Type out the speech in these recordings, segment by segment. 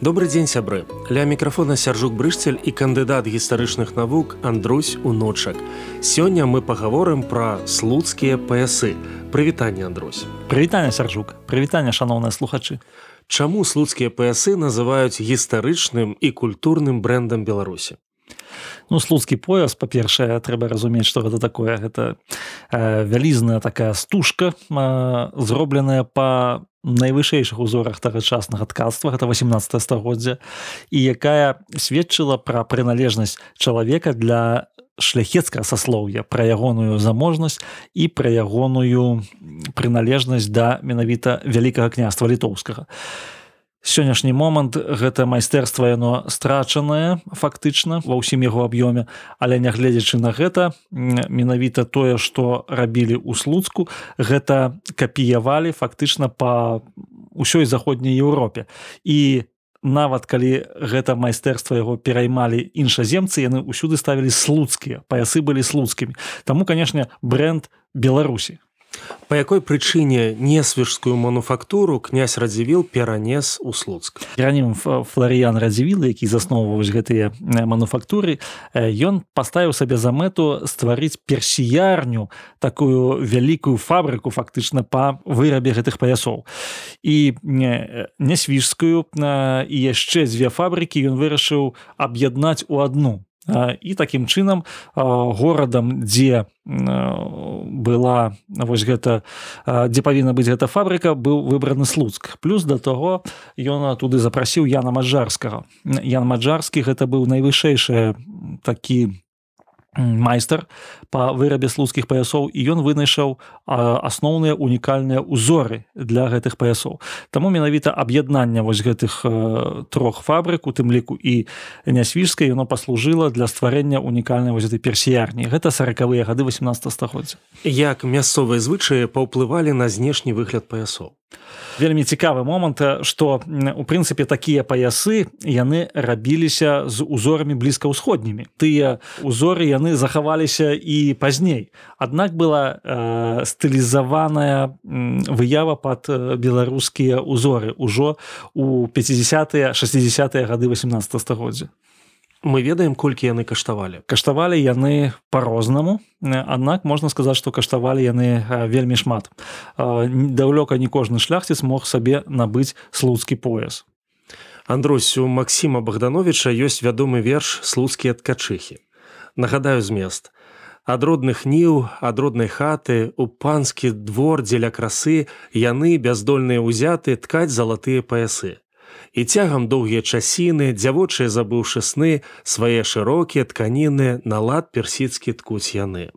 Добры дзень сябры. Ля мікрафона сяржук брышцель і кандыдат гістарычных навук Андрусь уночак. Сёння мы пагаворым пра слуцкія паясы. Прывітанне Андрусь. Прывітанне сяржук, прывітанне шаноўныя слухачы. Чаму слуцкія паясы называюць гістарычным і культурным брэндам Беларусі? Ну слуцкі пояс па-першае трэба разумець што гэта такое гэта э, вялізная такая стужка э, зробленая па найвышэйшых узорах тагачаснага ткацтва гэта 18 стагоддзя і якая сведчыла пра прыналежнасць чалавека для шляхецкага саслоўя пра ягоную заможнасць і пра ягоную прыналежнасць да менавіта вялікага княства літоўскага сённяшні момант гэта майстэрства яно страчанае фактычна ва ўсім яго аб'ёме. Але нягледзячы на гэта менавіта тое што рабілі ў слуцку гэта капіявалі фактычна па ўсёй заходняй Еўропе. І нават калі гэта майстэрства яго пераймалі іншаземцы яны ўсюды ставілі слуцкія паясы былі слуцкімі. Таму канешне бренд беларусі Па якой прычыне несвежскую мануфактуру князь радзівіл перанес у слуцк. Ранім флорыян радзівілы, які засноўваюць гэтыя мануфактуры, ён паставіў сабе за мэту стварыць персіярню такую вялікую фабрыку фактычна па вырабе гэтых паясоў. І несвіжскую і яшчэ дзве фабрыкі ён вырашыў аб'яднаць у адну і такім чынам горадам дзе была вось гэта дзе павінна быць гэта фабрыка быў выбраны слуцк. Плюс да таго ён туды запрасіў яна маджарскага. Ян маджарскі гэта быў найвышэйшы такі майстар па вырабе слуцкіх паясоў і ён вынайшаў асноўныя унікальныя ўзоры для гэтых паясоў. Таму менавіта аб'яднання вось гэтых трох фабрык у тым ліку і нясвіжскай яно паслужыла для стварэння унікальнай вось этой персіярні. Гэта сороквыя гады 18 стагоддзя. Як мясцовыя звычаі паўплывалі на знешні выгляд паясоў вельмі цікавы момант што у прынцыпе такія паясы яны рабіліся з узорамі блізкаўсходнімі. Тыя узоры яны захаваліся і пазней. Аднак была э, стылізаваная выява под беларускія узоры ўжо у 50 60 гады 18 стагоддзя мы ведаем колькі яны каштавалі. Каштавалі яны по-рознаму аднак можна сказаць што каштавалі яны вельмі шмат. Даўлёка не кожны шляхціц мог сабе набыць слуцкі пояс. Андрусь у Масіма богдановича ёсць вядомы верш слуцкія ткачыхі нагадаю змест ад родных ніў ад роднай хаты у панскі двор дзеля красы яны бяздольныя ўзяты ткаць залатыя паясы і цягам доўгія часіны дзявочыя забыўшы сны свае шырокія тканіны на лад персідскі ткуць яны.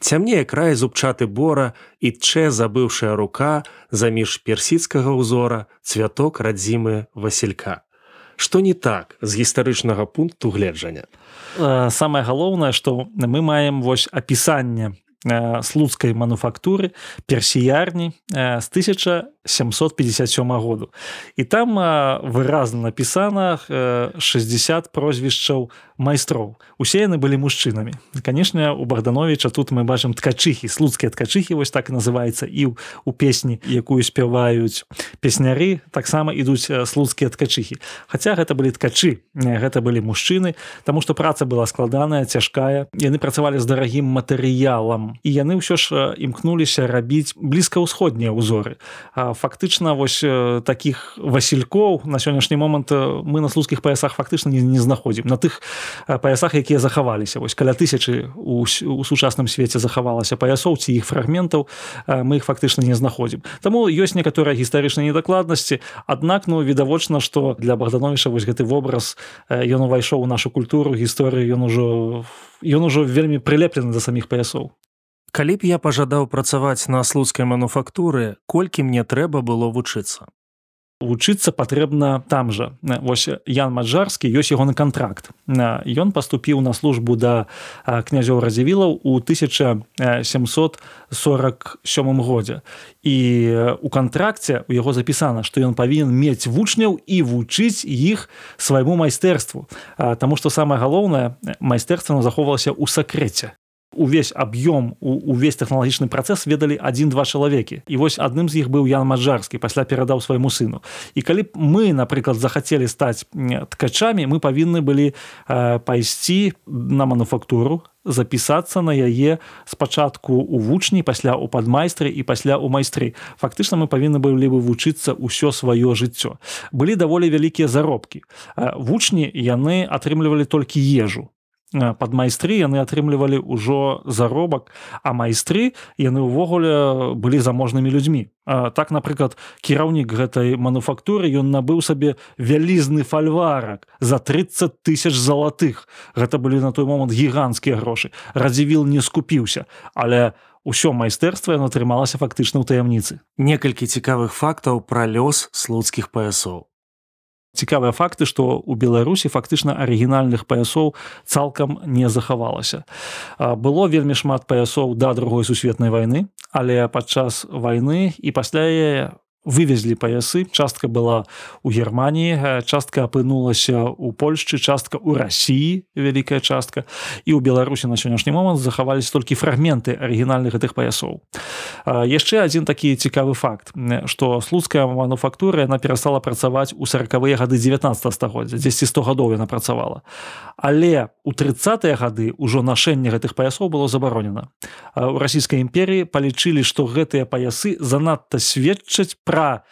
Цямнее край зубчаты бора і тчэ забыўшая рука заміж персідскага ўзора цвяток радзімы василька. Што не так з гістарычнага пункту гледжання. Самае галоўнае, што мы маем вось апісанне слуцкай мануфактуры персіярні з 1757 году. І там выразна напісана 60 прозвішчаў майстроў. Усе яны былі мужчынамі. Канешне у богдановича тут мы бачым ткачыхі слуцкія ткачыхі вось так называется і у песні якую спяваюць песняры таксама ідуць слуцкія ткачыхі Хаця гэта былі ткачы гэта былі мужчыны Таму што праца была складаная цяжкая. Яны працавалі з дарагім матэрыялам. І яны ўсё ж імкнуліся рабіць блізкаўсходнія ўзоры фактычна вось таких васількоў на сённяшні момант мы на слуцкіх паясах фактычна не, не знаходзім. На тых паясах якія захаваліся. Вось каля тысячы у, у сучасным свеце захавалася паясоў ці іх фрагментаў мы их фактычна не знаходзім. Таму ёсць некаторыя гістарычныя недакладнасці. Аднак ну відавочна што для богдановича вось гэты вобраз ён увайшоў у нашу культуру гісторыю ён ужо ён ужо вельмі прылеплены да саміх паясоў Калі б я пажадаў працаваць на слуцкай мануфактуры, колькі мне трэба было вучыцца. вучыцца патрэбна там жа. Вось Ян маджарскі ёсць ягоны контракт ён паступіў на службу да князёў радзівілаў у 1747 годзе. І у кантракце у яго запісана што ён павінен мець вучняў і вучыць іх свайму майстэрству. Таму што самае галоўнае майстэрства захоўвалася ў сакрэце увесь аб'ём увесь тэхналагічны працэс ведалі адзін-два чалавекі і вось адным з іх быў Ян маджарскі пасля перадаў свайму сыну. І калі б мы напрыклад захацелі стаць ткачамі мы павінны былі э, пайсці на мануфактуру запісацца на яе спачатку у вучні пасля у падмайстры і пасля ў майстры. Фактычна мы павінны былі бы вучыцца ўсё сваё жыццё. Былі даволі вялікія заробкі. Вучні яны атрымлівалі толькі ежу под майстры яны атрымлівалі ўжо заробак а майстры яны ўвогуле былі заможнымі людзьмі. Так напрыклад кіраўнік гэтай мануфактуры ён набыў сабе вялізны фальварак за 30 тысяч залатых. Гэта былі на той момант гіганцкія грошы. Радзівіл не скупіўся але ўсё майстэрства яно атрымалася фактычна ў таямніцы. Некалькі цікавых фактаў пра лёс слуцкіх паясоў цікавыя факты што у беларусі фактычна арыгінальных паясоў цалкам не захавалася. Было вельмі шмат паясоў да другой сусветнай вайны але падчас вайны і пасля яе вывезлі паясы. Частка была у германії частка апынулася у польшчы частка у рассіі вялікая частка. І ў беларусі на сённяшні момант захавались толькі фрагменты арыгінальных гэтых паясоў. Яшчэ один такі цікавы факт что слуцкая мануфактура яна перастала працаваць у сороквыя гады 19 стагоддзя 10 100 гадоў яна працавала. Але у тридцатые гады ўжо нашэнне гэтых паясоў было забаронена. У расійскай імперіі палічылі што гэтыя паясы занадта сведчаць про пра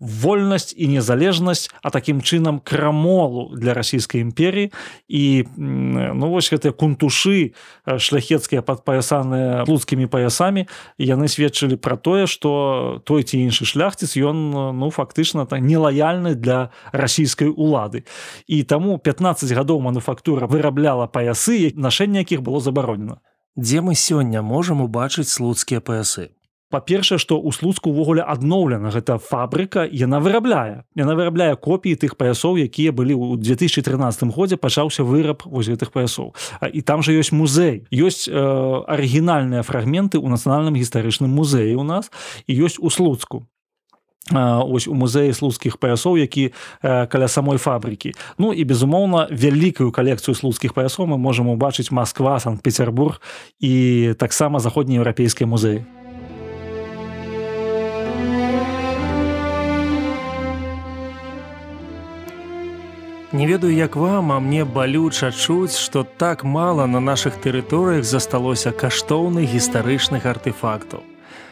вольнасць і незалежнасць а такім чынам крамолу для расійскай імперіі і ну вось гэтыя кунтушы шляхецкія падпаясаныя луцкімі паясамі яны сведчылі пра тое што той ці іншы шляхціц ён ну фактычна так нелаяльны для расійскай улады. І таму 15 гадоў мануфактура вырабляла паясы нашэнне якіх было забаронена. Дзе мы сёння можам убачыць слуцкія паясы па-першае што ў слуцку ўвогуле адноўлена гэта фабрыка яна вырабляе. Яна вырабляе копіі тых паясоў якія былі ў 2013 годзе пачаўся выраб вось гэтых паясоў. І там жа ёсць музей. Ёсць э, арыгінальныя фрагменты ў нацыянальным гістарычным музеі у нас і ёсць у слуцку. Ось у музеі слуцкіх паясоў які э, каля самой фабрыкі. Ну і безумоўна вялікую калекцыю слуцкіх паясоў мы можемм убачыць москва санкт-петербург і таксама заходнееўрапейскія музеі Не ведаю, як вам, а мне балюча чуць, што так мала на нашых тэрыторыях засталося каштоўных гістарычных артефактаў.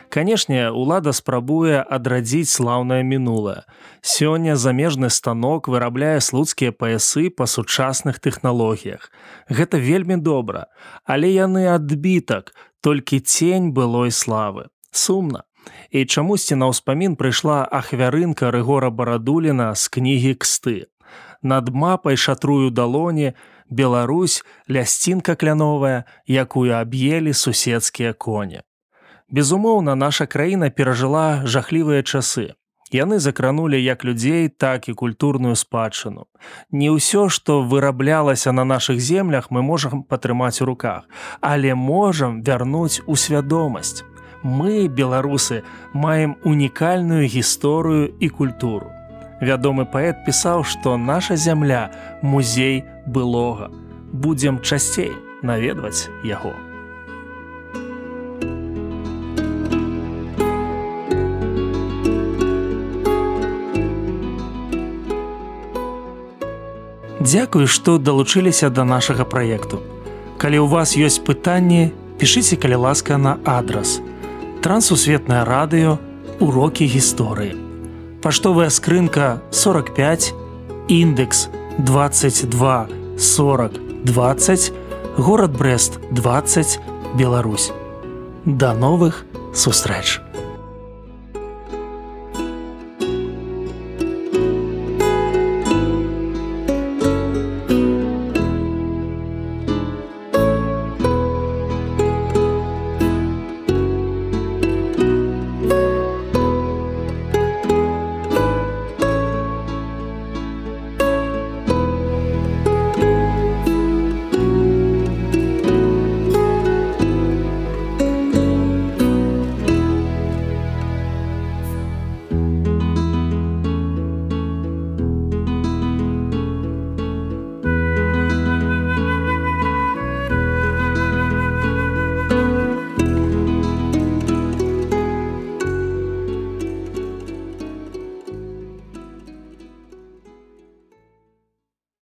Канешне, улада спрабуе адрадзіць слаўнае мінулае. Сёння замежны станок вырабляе слуцкія паясы па сучасных тэхналогіях. Гэта вельмі добра, але яны адбітак, толькі цень былой славы. Сумна. І чамусьці на ўспамін прыйшла ахвярынка рыгора барадуліна з кнігі ксты над мапай шатрую далоні Беларусь лясцінка кляновая, якую аб'елі суседскія коні. Безумоўна, наша краіна перажыла жахлівыя часы. Яны закранулі як людзей, так і культурную спадчыну. Не ўсё, што выраблялася на нашых землях, мы можам патрымаць у руках, але можам вярнуць у свядомасць. Мы, беларусы, маем унікальную гісторыю і культуру. Вядомы паэт пісаў, што наша зямля музей былога. Будзем часцей наведваць яго. Дзякуй, што далучыліся да нашага праекту. Калі ў вас ёсць пытанні, пішыце калі ласка на адрас. Трансусветнае радыё, урокі гісторыі паштовая скрынка 45 індекс 22 40 20 город брест 20 Беларусь. До новых сустрэч